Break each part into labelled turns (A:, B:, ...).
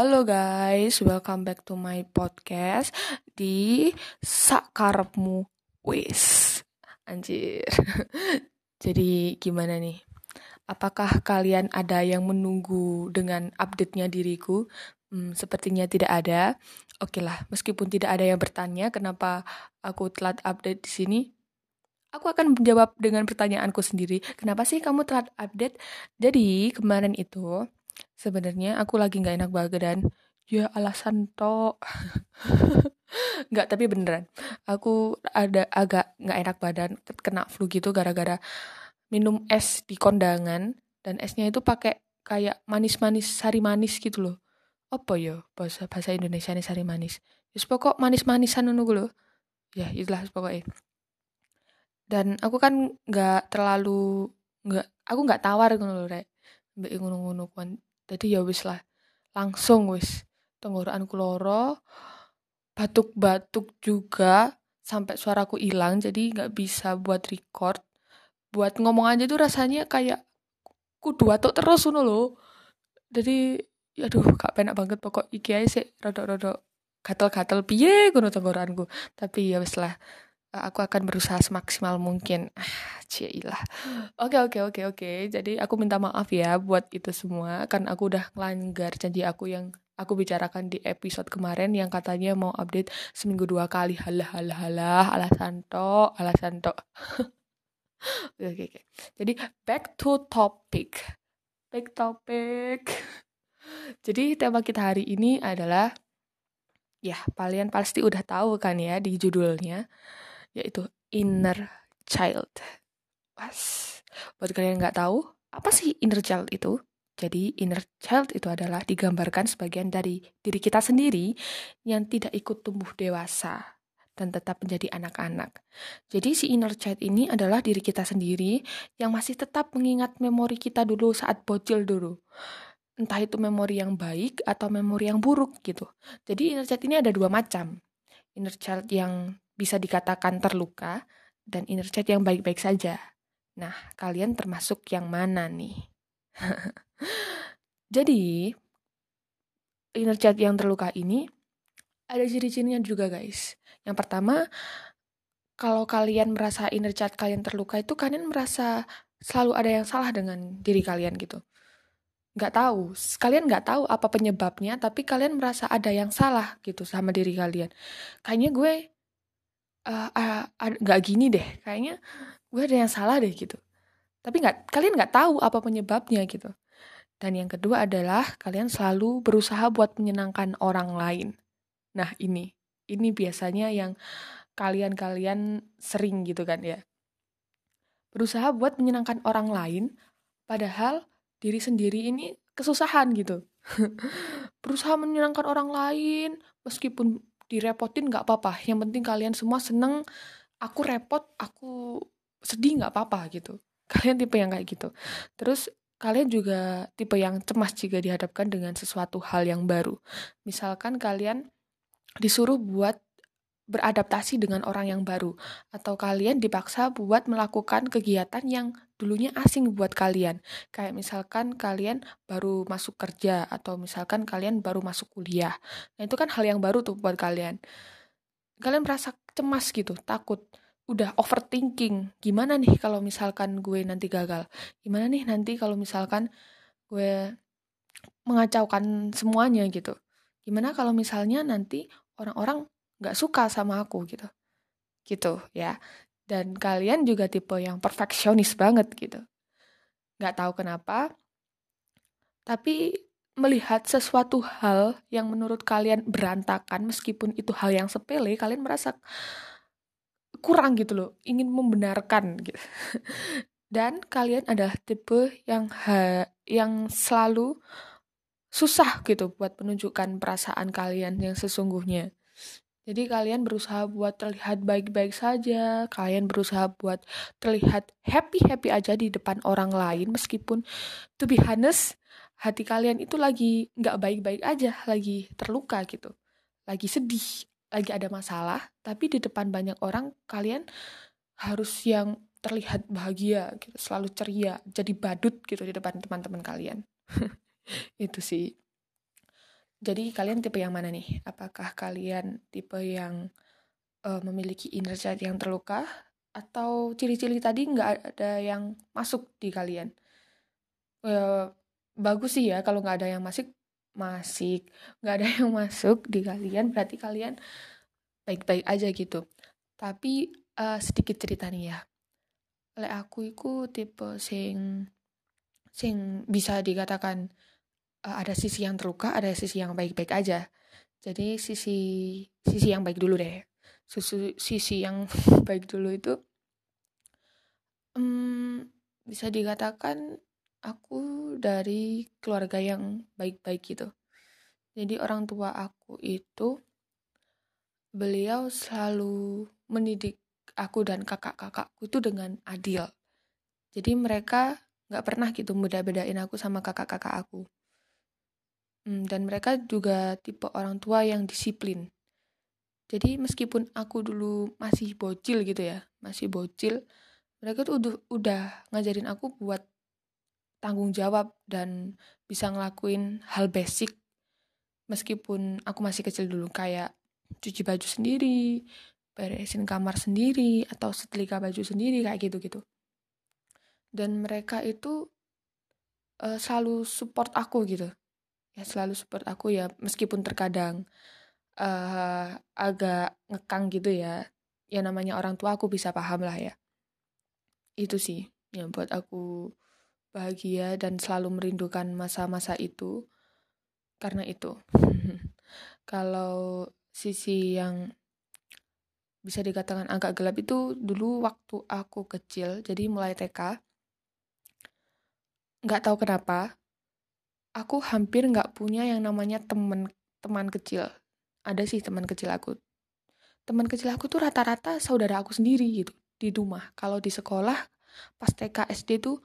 A: Halo guys, welcome back to my podcast di Sakarepmu Wis. Anjir. Jadi gimana nih? Apakah kalian ada yang menunggu dengan update-nya diriku? Hmm, sepertinya tidak ada. Oke lah, meskipun tidak ada yang bertanya kenapa aku telat update di sini, aku akan menjawab dengan pertanyaanku sendiri. Kenapa sih kamu telat update? Jadi kemarin itu sebenarnya aku lagi nggak enak badan. Ya alasan to nggak tapi beneran. Aku ada agak nggak enak badan kena flu gitu gara-gara minum es di kondangan dan esnya itu pakai kayak manis-manis sari manis gitu loh. Apa ya bahasa bahasa Indonesia nih sari manis? Yus pokok manis-manisan nunggu loh ya itulah pokoknya. Dan aku kan nggak terlalu nggak aku nggak tawar gitu loh rek. Mbak ngono-ngono jadi ya wis lah langsung wis. Tenggorokanku loro batuk-batuk juga sampai suaraku hilang jadi nggak bisa buat record. Buat ngomong aja tuh rasanya kayak kudu batuk terus ngono loh jadi aduh gak penak banget. Pokok iki aja sih rodok-rodok gatel-gatel. Piye ngono tenggorokanku? Tapi ya wis lah aku akan berusaha semaksimal mungkin. Ah, cilah. Oke, oke, oke, oke. Jadi aku minta maaf ya buat itu semua. Kan aku udah ngelanggar janji aku yang aku bicarakan di episode kemarin yang katanya mau update seminggu dua kali. Halah, halah, halah. Alasan to, alasan to. oke, oke, oke. Jadi back to topic. Back topic. Jadi tema kita hari ini adalah ya kalian pasti udah tahu kan ya di judulnya yaitu inner child. Was. Buat kalian yang nggak tahu, apa sih inner child itu? Jadi inner child itu adalah digambarkan sebagian dari diri kita sendiri yang tidak ikut tumbuh dewasa dan tetap menjadi anak-anak. Jadi si inner child ini adalah diri kita sendiri yang masih tetap mengingat memori kita dulu saat bocil dulu. Entah itu memori yang baik atau memori yang buruk gitu. Jadi inner child ini ada dua macam. Inner child yang bisa dikatakan terluka dan inner child yang baik-baik saja. Nah, kalian termasuk yang mana nih? Jadi, inner child yang terluka ini ada ciri-cirinya juga, guys. Yang pertama, kalau kalian merasa inner child kalian terluka itu kalian merasa selalu ada yang salah dengan diri kalian gitu. Nggak tahu, kalian nggak tahu apa penyebabnya, tapi kalian merasa ada yang salah gitu sama diri kalian. Kayaknya gue uh, uh, gini deh kayaknya gue ada yang salah deh gitu. Tapi nggak kalian nggak tahu apa penyebabnya gitu. Dan yang kedua adalah kalian selalu berusaha buat menyenangkan orang lain. Nah ini ini biasanya yang kalian-kalian sering gitu kan ya. Berusaha buat menyenangkan orang lain padahal diri sendiri ini kesusahan gitu. Berusaha menyenangkan orang lain meskipun direpotin nggak apa-apa. Yang penting kalian semua seneng aku repot aku sedih nggak apa-apa gitu. Kalian tipe yang kayak gitu. Terus kalian juga tipe yang cemas jika dihadapkan dengan sesuatu hal yang baru. Misalkan kalian disuruh buat beradaptasi dengan orang yang baru atau kalian dipaksa buat melakukan kegiatan yang dulunya asing buat kalian. Kayak misalkan kalian baru masuk kerja atau misalkan kalian baru masuk kuliah. Nah, itu kan hal yang baru tuh buat kalian. Kalian merasa cemas gitu, takut, udah overthinking. Gimana nih kalau misalkan gue nanti gagal? Gimana nih nanti kalau misalkan gue mengacaukan semuanya gitu? Gimana kalau misalnya nanti orang-orang nggak suka sama aku gitu. Gitu ya. Dan kalian juga tipe yang perfeksionis banget gitu. Nggak tahu kenapa tapi melihat sesuatu hal yang menurut kalian berantakan meskipun itu hal yang sepele kalian merasa kurang gitu loh ingin membenarkan gitu. Dan kalian adalah tipe yang ha yang selalu susah gitu buat menunjukkan perasaan kalian yang sesungguhnya jadi kalian berusaha buat terlihat baik-baik saja, kalian berusaha buat terlihat happy-happy aja di depan orang lain meskipun to be honest hati kalian itu lagi nggak baik-baik aja, lagi terluka gitu, lagi sedih, lagi ada masalah, tapi di depan banyak orang kalian harus yang terlihat bahagia, gitu, selalu ceria, jadi badut gitu di depan teman-teman kalian. itu sih. Jadi kalian tipe yang mana nih? Apakah kalian tipe yang uh, memiliki inner child yang terluka? Atau ciri-ciri tadi nggak ada yang masuk di kalian? Uh, bagus sih ya kalau nggak ada yang masuk masih nggak ada yang masuk di kalian berarti kalian baik-baik aja gitu. Tapi uh, sedikit cerita nih ya. Oleh aku itu tipe sing sing bisa dikatakan uh, ada sisi yang terluka ada sisi yang baik-baik aja jadi sisi sisi yang baik dulu deh sisi sisi yang baik dulu itu um, bisa dikatakan aku dari keluarga yang baik-baik gitu. Jadi orang tua aku itu beliau selalu mendidik aku dan kakak-kakakku itu dengan adil. Jadi mereka nggak pernah gitu beda-bedain aku sama kakak-kakak aku. Hmm, dan mereka juga tipe orang tua yang disiplin. Jadi meskipun aku dulu masih bocil gitu ya, masih bocil, mereka tuh udah, udah ngajarin aku buat tanggung jawab dan bisa ngelakuin hal basic meskipun aku masih kecil dulu kayak cuci baju sendiri, beresin kamar sendiri atau setrika baju sendiri kayak gitu-gitu. Dan mereka itu uh, selalu support aku gitu. Ya selalu support aku ya meskipun terkadang uh, agak ngekang gitu ya. Ya namanya orang tua aku bisa paham lah ya. Itu sih yang buat aku bahagia dan selalu merindukan masa-masa itu karena itu. Kalau sisi yang bisa dikatakan agak gelap itu dulu waktu aku kecil, jadi mulai TK, nggak tahu kenapa, aku hampir nggak punya yang namanya teman teman kecil. Ada sih teman kecil aku. Teman kecil aku tuh rata-rata saudara aku sendiri gitu di rumah. Kalau di sekolah pas TK SD tuh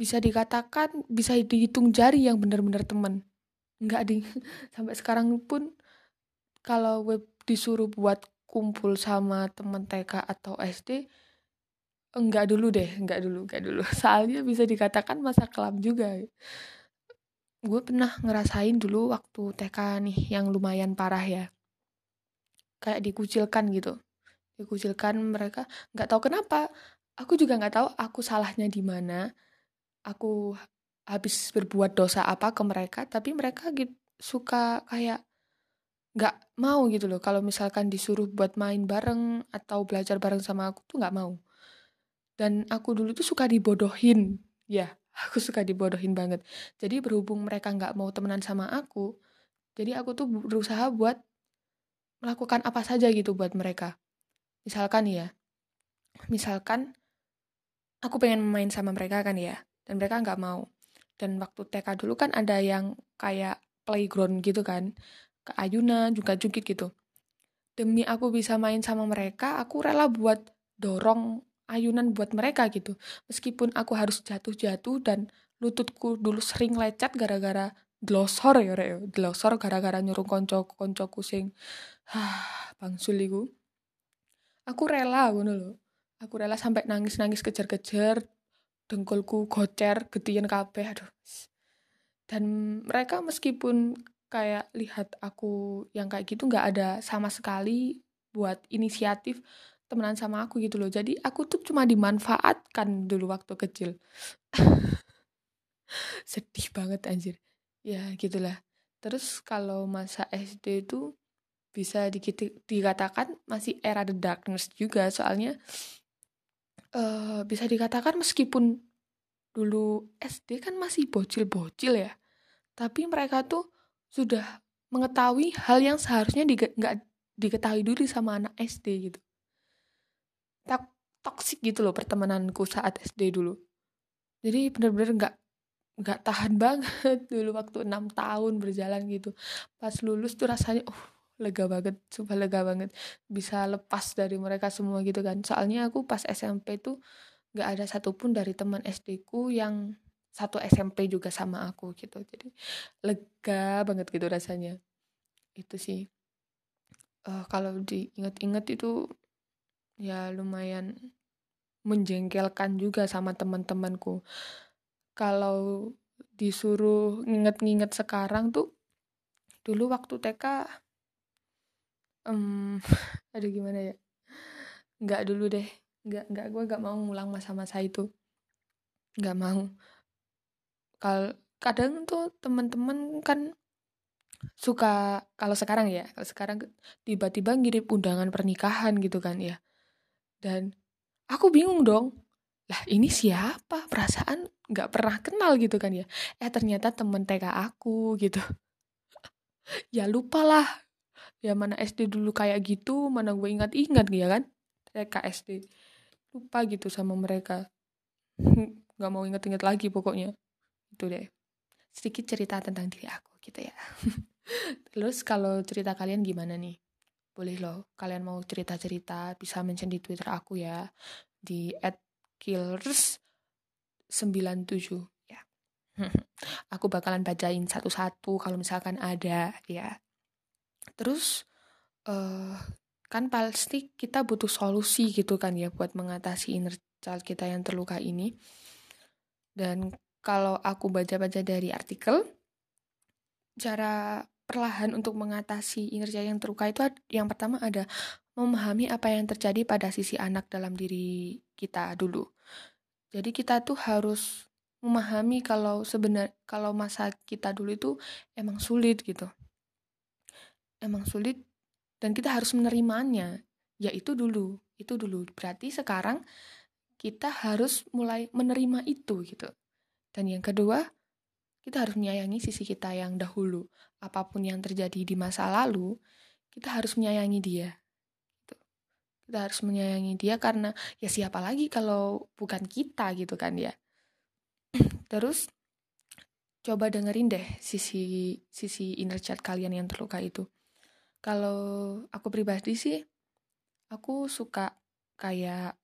A: bisa dikatakan bisa dihitung jari yang benar-benar temen nggak di sampai sekarang pun kalau web disuruh buat kumpul sama temen TK atau SD enggak dulu deh enggak dulu enggak dulu soalnya bisa dikatakan masa kelam juga gue pernah ngerasain dulu waktu TK nih yang lumayan parah ya. Kayak dikucilkan gitu. Dikucilkan mereka nggak tahu kenapa. Aku juga nggak tahu aku salahnya di mana. Aku habis berbuat dosa apa ke mereka tapi mereka gitu suka kayak nggak mau gitu loh. Kalau misalkan disuruh buat main bareng atau belajar bareng sama aku tuh nggak mau. Dan aku dulu tuh suka dibodohin ya aku suka dibodohin banget. Jadi berhubung mereka nggak mau temenan sama aku jadi aku tuh berusaha buat melakukan apa saja gitu buat mereka. Misalkan ya misalkan aku pengen main sama mereka kan ya dan mereka nggak mau. Dan waktu TK dulu kan ada yang kayak playground gitu kan ke ayunan juga jungkit gitu. Demi aku bisa main sama mereka aku rela buat dorong ayunan buat mereka gitu. Meskipun aku harus jatuh-jatuh dan lututku dulu sering lecet gara-gara glosor ya rek glosor gara-gara nyuruh konco konco kusing ah bangsul iku. Aku rela ngono loh aku rela sampai nangis-nangis kejar-kejar dengkulku gocer getian kabeh aduh. Dan mereka meskipun kayak lihat aku yang kayak gitu nggak ada sama sekali buat inisiatif temenan sama aku gitu loh. Jadi aku tuh cuma dimanfaatkan dulu waktu kecil. Sedih banget anjir. Ya gitulah. Terus kalau masa SD itu bisa dikatakan masih era the darkness juga. Soalnya uh, bisa dikatakan meskipun dulu SD kan masih bocil-bocil ya, tapi mereka tuh sudah mengetahui hal yang seharusnya nggak diketahui dulu sama anak SD gitu. Tak toksik gitu loh pertemananku saat SD dulu. Jadi bener-bener nggak nggak tahan banget dulu waktu enam tahun berjalan gitu. Pas lulus tuh rasanya, oh lega banget sumpah lega banget. Bisa lepas dari mereka semua gitu kan. Soalnya aku pas SMP tuh nggak ada satupun dari teman SD ku yang satu SMP juga sama aku gitu. Jadi lega banget gitu rasanya. Itu sih. Uh, kalau diinget-inget itu ya lumayan menjengkelkan juga sama teman-temanku. Kalau disuruh nginget-nginget sekarang tuh dulu waktu TK um, aduh gimana ya? Nggak dulu deh nggak nggak gue nggak mau ngulang masa-masa itu. Nggak mau. Kal kadang tuh teman-teman kan suka kalau sekarang ya kalau sekarang tiba-tiba ngirim undangan pernikahan gitu kan ya dan aku bingung dong lah ini siapa? Perasaan nggak pernah kenal gitu kan ya? Eh ternyata temen TK aku gitu. Ya lupa lah ya mana SD dulu kayak gitu mana gue ingat-ingat ya kan? TK SD lupa gitu sama mereka. Nggak mau inget-inget lagi pokoknya. Itu deh. Sedikit cerita tentang diri aku gitu ya. Terus kalau cerita kalian gimana nih boleh loh kalian mau cerita-cerita bisa mention di twitter aku ya di @killers 97 ya. Aku bakalan bacain satu-satu kalau misalkan ada ya. Terus uh, kan pasti kita butuh solusi gitu kan ya buat mengatasi inner child kita yang terluka ini. Dan kalau aku baca-baca dari artikel cara perlahan untuk mengatasi child yang terluka itu yang pertama ada memahami apa yang terjadi pada sisi anak dalam diri kita dulu. Jadi kita tuh harus memahami kalau sebenar kalau masa kita dulu itu emang sulit gitu. Emang sulit dan kita harus menerimanya yaitu dulu itu dulu berarti sekarang kita harus mulai menerima itu gitu dan yang kedua kita harus menyayangi sisi kita yang dahulu. Apa pun yang terjadi di masa lalu kita harus menyayangi dia gitu. kita harus menyayangi dia karena ya siapa lagi kalau bukan kita gitu kan ya. Terus coba dengerin deh sisi sisi inner child kalian yang terluka itu. Kalau aku pribadi sih, aku suka kayak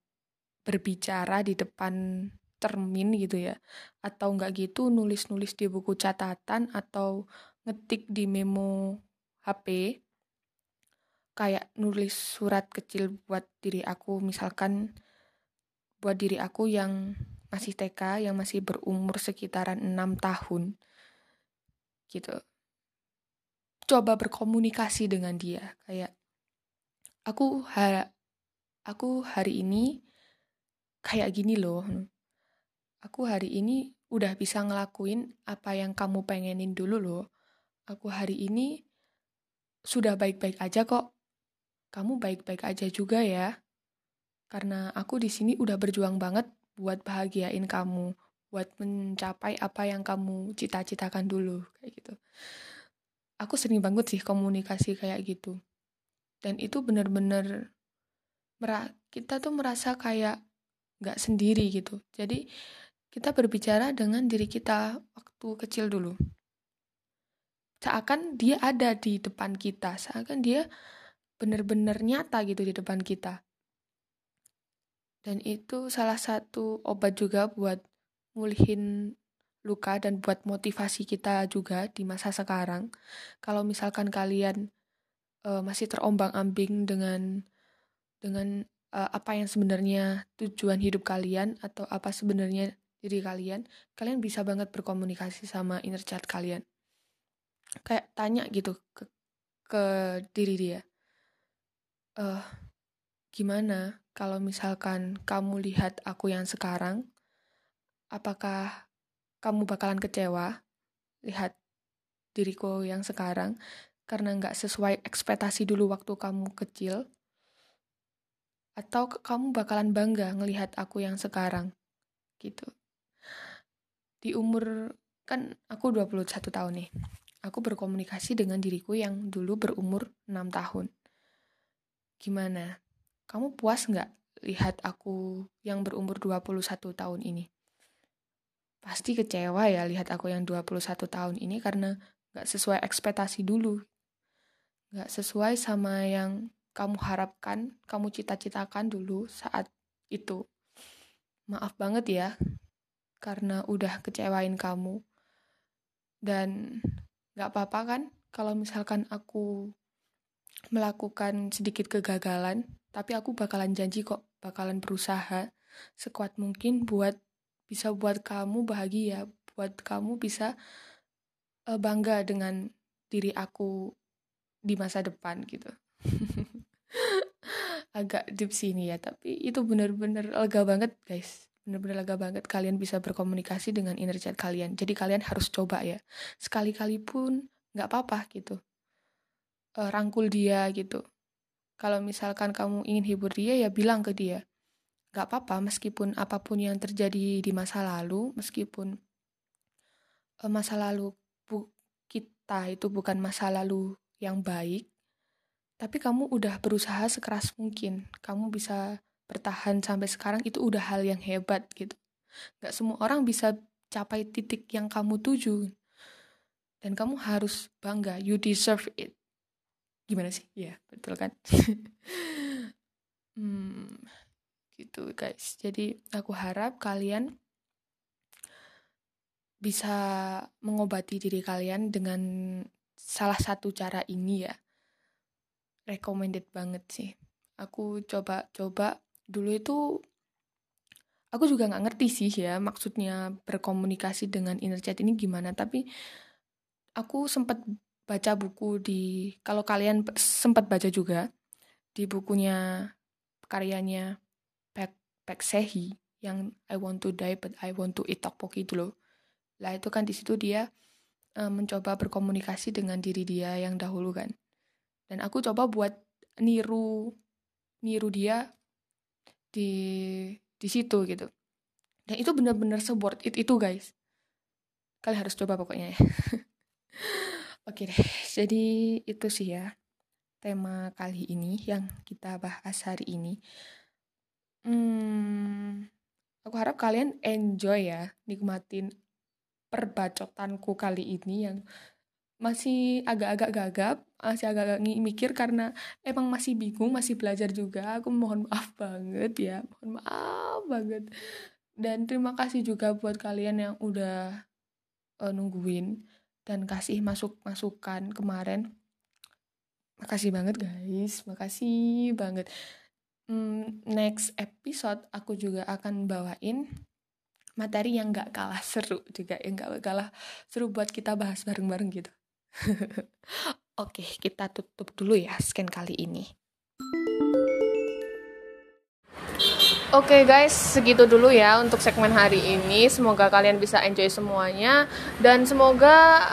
A: berbicara di depan termin gitu ya. Atau enggak gitu nulis-nulis di buku catatan atau ngetik di memo HP. Kayak nulis surat kecil buat diri aku misalkan buat diri aku yang masih TK yang masih berumur sekitaran 6 tahun gitu coba berkomunikasi dengan dia kayak aku ha aku hari ini kayak gini loh aku hari ini udah bisa ngelakuin apa yang kamu pengenin dulu loh. Aku hari ini sudah baik-baik aja kok. Kamu baik-baik aja juga ya. Karena aku di sini udah berjuang banget buat bahagiain kamu buat mencapai apa yang kamu cita-citakan dulu kayak gitu. Aku sering banget sih komunikasi kayak gitu. Dan itu bener-bener kita tuh merasa kayak nggak sendiri gitu. Jadi kita berbicara dengan diri kita waktu kecil dulu seakan dia ada di depan kita seakan dia bener-bener nyata gitu di depan kita dan itu salah satu obat juga buat ngulihin luka dan buat motivasi kita juga di masa sekarang. Kalau misalkan kalian uh, masih terombang-ambing dengan dengan uh, apa yang sebenarnya tujuan hidup kalian atau apa sebenarnya diri kalian, kalian bisa banget berkomunikasi sama inner child kalian. Kayak tanya gitu ke ke diri dia. Uh, gimana kalau misalkan kamu lihat aku yang sekarang, apakah kamu bakalan kecewa lihat diriku yang sekarang karena nggak sesuai ekspektasi dulu waktu kamu kecil atau kamu bakalan bangga ngelihat aku yang sekarang gitu di umur kan aku 21 tahun nih aku berkomunikasi dengan diriku yang dulu berumur 6 tahun gimana kamu puas nggak lihat aku yang berumur 21 tahun ini pasti kecewa ya lihat aku yang 21 tahun ini karena gak sesuai ekspektasi dulu. Gak sesuai sama yang kamu harapkan, kamu cita-citakan dulu saat itu. Maaf banget ya, karena udah kecewain kamu. Dan gak apa-apa kan kalau misalkan aku melakukan sedikit kegagalan, tapi aku bakalan janji kok, bakalan berusaha sekuat mungkin buat bisa buat kamu bahagia, buat kamu bisa uh, bangga dengan diri aku di masa depan gitu agak deep sini ya tapi itu bener-bener lega banget guys bener-bener lega banget kalian bisa berkomunikasi dengan inner child kalian. Jadi kalian harus coba ya. Sekali-kali pun nggak apa-apa gitu. E, rangkul dia gitu. Kalau misalkan kamu ingin hibur dia ya bilang ke dia. Nggak apa-apa meskipun apa pun yang terjadi di masa lalu meskipun e, masa lalu bu kita itu bukan masa lalu yang baik tapi kamu udah berusaha sekeras mungkin. Kamu bisa bertahan sampai sekarang itu udah hal yang hebat gitu. Gak semua orang bisa capai titik yang kamu tuju. Dan kamu harus bangga you deserve it. Gimana sih? Ya betul kan? Hmm, gitu guys. Jadi aku harap kalian bisa mengobati diri kalian dengan salah satu cara ini ya. Recommended banget sih. Aku coba-coba dulu itu aku juga nggak ngerti sih ya maksudnya berkomunikasi dengan inner child ini gimana. Tapi aku sempat baca buku di kalau kalian sempat baca juga di bukunya karyanya Pak Pak Sehi yang I want to die but I want to eat tteokbokki loh. Lah itu kan di situ dia uh, mencoba berkomunikasi dengan diri dia yang dahulu kan. Dan aku coba buat niru niru dia di di situ gitu. Dan itu benar-benar sebuat it itu guys. Kalian harus coba pokoknya ya. Oke deh jadi itu sih ya tema kali ini yang kita bahas hari ini. Hmm, aku harap kalian enjoy ya nikmatin perbacotanku kali ini yang masih agak-agak gagap, masih agak-agak mikir karena emang masih bingung, masih belajar juga. Aku mohon maaf banget ya, mohon maaf banget. Dan terima kasih juga buat kalian yang udah uh, nungguin dan kasih masuk-masukan kemarin. Makasih banget guys, makasih banget. Hmm, next episode aku juga akan bawain materi yang gak kalah seru juga, yang gak kalah seru buat kita bahas bareng-bareng gitu. Oke, kita tutup dulu ya scan kali ini. Oke okay guys, segitu dulu ya untuk segmen hari ini. Semoga kalian bisa enjoy semuanya dan semoga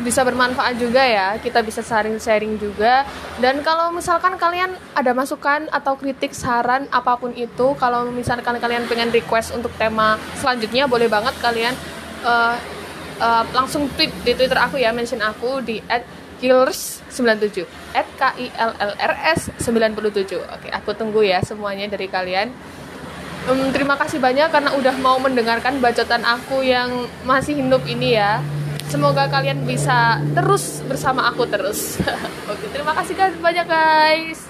A: bisa bermanfaat juga ya. Kita bisa sharing-sharing juga. Dan kalau misalkan kalian ada masukan atau kritik, saran apa pun itu, kalau misalkan kalian pengen request untuk tema selanjutnya, boleh banget kalian uh, uh, langsung tweet di Twitter aku ya, mention aku di @killers97 at k i l l r s 97. Oke, aku tunggu ya semuanya dari kalian. Um, terima kasih banyak karena udah mau mendengarkan bacotan aku yang masih hidup ini ya. Semoga kalian bisa terus bersama aku terus. Oke, terima kasih banyak guys.